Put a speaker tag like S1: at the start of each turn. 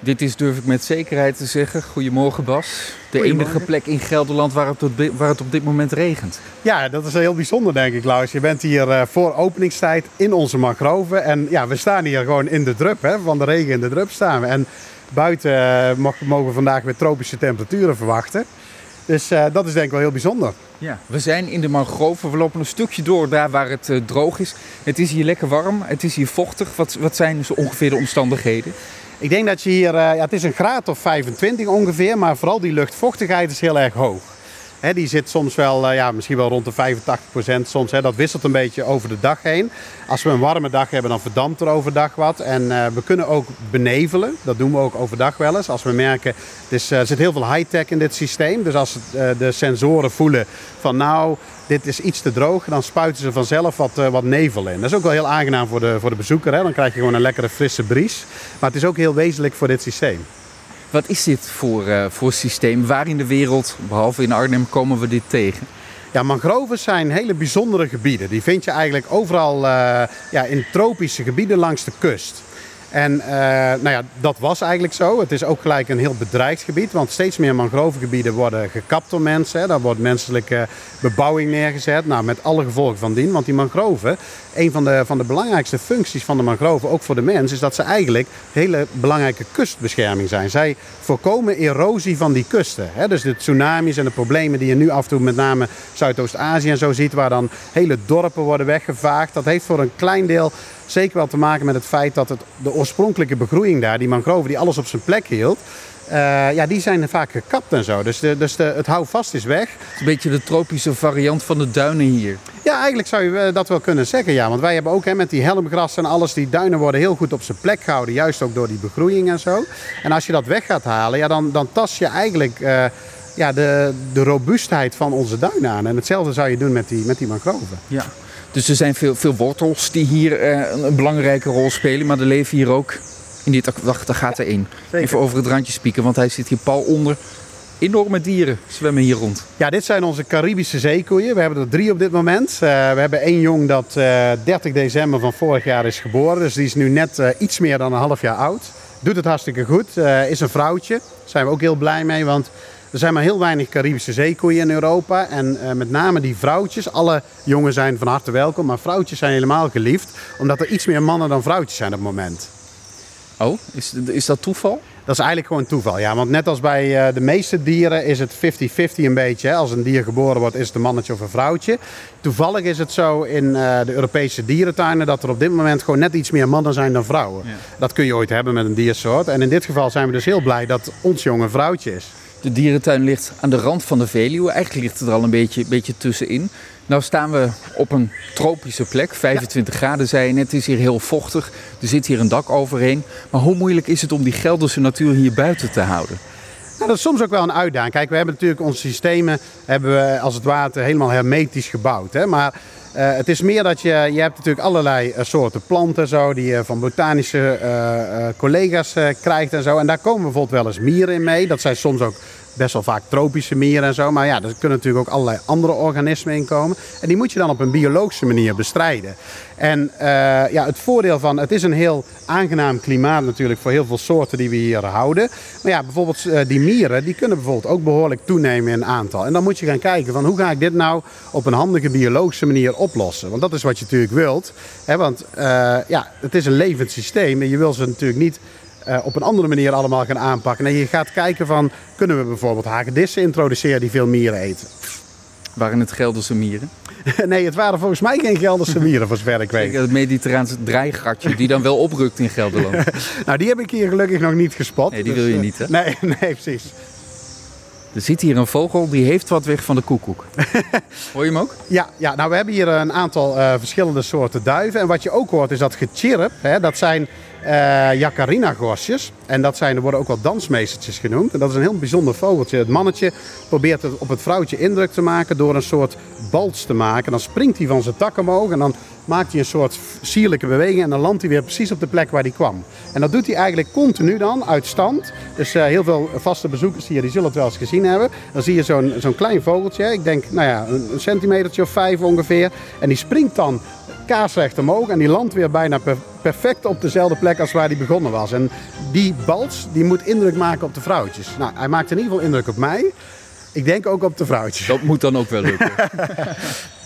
S1: Dit is, durf ik met zekerheid te zeggen, goedemorgen Bas, de enige plek in Gelderland waar het, op, waar het op dit moment regent.
S2: Ja, dat is heel bijzonder denk ik Klaus. Je bent hier uh, voor openingstijd in onze mangroven en ja, we staan hier gewoon in de drup, hè, van de regen in de drup staan we. En buiten uh, mogen we vandaag weer tropische temperaturen verwachten. Dus uh, dat is denk ik wel heel bijzonder.
S1: Ja, we zijn in de mangroven. We lopen een stukje door daar waar het uh, droog is. Het is hier lekker warm. Het is hier vochtig. Wat, wat zijn zo ongeveer de omstandigheden?
S2: Ik denk dat je hier, uh, ja, het is een graad of 25 ongeveer, maar vooral die luchtvochtigheid is heel erg hoog. Die zit soms wel, uh, ja, misschien wel rond de 85% soms. He, dat wisselt een beetje over de dag heen. Als we een warme dag hebben, dan verdampt er overdag wat. En uh, we kunnen ook benevelen. Dat doen we ook overdag wel eens. Als we merken, er uh, zit heel veel high-tech in dit systeem. Dus als de sensoren voelen van nou, dit is iets te droog, dan spuiten ze vanzelf wat, wat nevel in. Dat is ook wel heel aangenaam voor de, voor de bezoeker. Dan krijg je gewoon een lekkere frisse bries. Maar het is ook heel wezenlijk voor dit systeem.
S1: Wat is dit voor, uh, voor systeem? Waar in de wereld, behalve in Arnhem, komen we dit tegen?
S2: Ja, mangroven zijn hele bijzondere gebieden. Die vind je eigenlijk overal uh, ja, in tropische gebieden langs de kust. En uh, nou ja, dat was eigenlijk zo. Het is ook gelijk een heel bedreigd gebied, want steeds meer mangrovengebieden worden gekapt door mensen. Daar wordt menselijke bebouwing neergezet, nou, met alle gevolgen van dien. Want die mangroven, een van de, van de belangrijkste functies van de mangroven, ook voor de mens, is dat ze eigenlijk hele belangrijke kustbescherming zijn. Zij voorkomen erosie van die kusten. Hè. Dus de tsunamis en de problemen die je nu af en toe met name Zuidoost-Azië en zo ziet, waar dan hele dorpen worden weggevaagd, dat heeft voor een klein deel zeker wel te maken met het feit dat het, de oorspronkelijke begroeiing daar, die mangroven die alles op zijn plek hield, uh, ja, die zijn vaak gekapt en zo. Dus, de, dus de, het houvast is weg. Het
S1: is een beetje de tropische variant van de duinen hier.
S2: Ja, eigenlijk zou je dat wel kunnen zeggen. Ja. Want wij hebben ook hè, met die helmgras en alles, die duinen worden heel goed op zijn plek gehouden. Juist ook door die begroeiing en zo. En als je dat weg gaat halen, ja, dan, dan tast je eigenlijk... Uh, ja, de, de robuustheid van onze duinen aan. En hetzelfde zou je doen met die, met die mangroven.
S1: Ja. Dus er zijn veel, veel wortels die hier uh, een belangrijke rol spelen, maar er leven hier ook in dit. Wacht, daar gaat er één. Even over het randje spieken, want hij zit hier pal onder. Enorme dieren zwemmen hier rond.
S2: Ja, dit zijn onze Caribische zeekoeien. We hebben er drie op dit moment. Uh, we hebben één jong dat uh, 30 december van vorig jaar is geboren. Dus die is nu net iets meer dan een half jaar oud. Doet het hartstikke goed. is een vrouwtje. Daar zijn we ook heel blij mee, want er zijn maar heel weinig Caribische zeekoeien in Europa. En uh, met name die vrouwtjes, alle jongen zijn van harte welkom, maar vrouwtjes zijn helemaal geliefd. Omdat er iets meer mannen dan vrouwtjes zijn op het moment.
S1: Oh, is, is dat toeval?
S2: Dat is eigenlijk gewoon toeval, ja. Want net als bij uh, de meeste dieren is het 50-50 een beetje. Hè. Als een dier geboren wordt, is het een mannetje of een vrouwtje. Toevallig is het zo in uh, de Europese dierentuinen dat er op dit moment gewoon net iets meer mannen zijn dan vrouwen. Ja. Dat kun je ooit hebben met een diersoort. En in dit geval zijn we dus heel blij dat ons jongen vrouwtje is.
S1: De dierentuin ligt aan de rand van de Veluwe. Eigenlijk ligt het er al een beetje, beetje tussenin. Nou staan we op een tropische plek, 25 ja. graden zei je net. Het is hier heel vochtig, er zit hier een dak overheen. Maar hoe moeilijk is het om die Gelderse natuur hier buiten te houden?
S2: Nou, dat is soms ook wel een uitdaging. Kijk, we hebben natuurlijk onze systemen hebben we als het ware helemaal hermetisch gebouwd. Hè? Maar uh, het is meer dat je, je hebt natuurlijk allerlei uh, soorten planten zo, die je van botanische uh, collega's krijgt en zo. En daar komen bijvoorbeeld wel eens mieren in mee. Dat zijn soms ook best wel vaak tropische mieren en zo. Maar ja, er kunnen natuurlijk ook allerlei andere organismen in komen. En die moet je dan op een biologische manier bestrijden. En uh, ja, het voordeel van, het is een heel aangenaam klimaat natuurlijk voor heel veel soorten die we hier houden. Maar ja, bijvoorbeeld uh, die mieren, die kunnen bijvoorbeeld ook behoorlijk toenemen in aantal. En dan moet je gaan kijken van hoe ga ik dit nou op een handige biologische manier oplossen. Want dat is wat je natuurlijk wilt. Hè? Want uh, ja, het is een levend systeem en je wil ze natuurlijk niet uh, op een andere manier allemaal gaan aanpakken. En je gaat kijken van, kunnen we bijvoorbeeld hagedissen introduceren die veel mieren eten?
S1: Waren het Gelderse mieren?
S2: nee, het waren volgens mij geen Gelderse mieren, voor zover ik weet.
S1: Het Mediterraanse draaigatje, die dan wel oprukt in Gelderland.
S2: nou, die heb ik hier gelukkig nog niet gespot.
S1: Nee, die dus, wil je niet, hè?
S2: Nee, nee, precies.
S1: Er zit hier een vogel die heeft wat weg van de koekoek. Hoor je hem ook?
S2: Ja, ja, nou we hebben hier een aantal uh, verschillende soorten duiven. En wat je ook hoort is dat gechirp. Hè, dat zijn uh, Jacarina-gosjes. En dat zijn, er worden ook wel dansmeestertjes genoemd. En dat is een heel bijzonder vogeltje. Het mannetje probeert het op het vrouwtje indruk te maken door een soort balts te maken. Dan springt hij van zijn tak omhoog en dan maakt hij een soort sierlijke beweging. En dan landt hij weer precies op de plek waar hij kwam. En dat doet hij eigenlijk continu dan, uit stand. Dus uh, heel veel vaste bezoekers hier, die zullen het wel eens gezien hebben. Dan zie je zo'n zo'n klein vogeltje. Ik denk, nou ja, een, een centimetertje of vijf ongeveer. En die springt dan kaarsrecht omhoog en die landt weer bijna per perfect op dezelfde plek als waar hij begonnen was. En die bals die moet indruk maken op de vrouwtjes. Nou, hij maakt in ieder geval indruk op mij. Ik denk ook op de vrouwtjes.
S1: Dat moet dan ook wel lukken.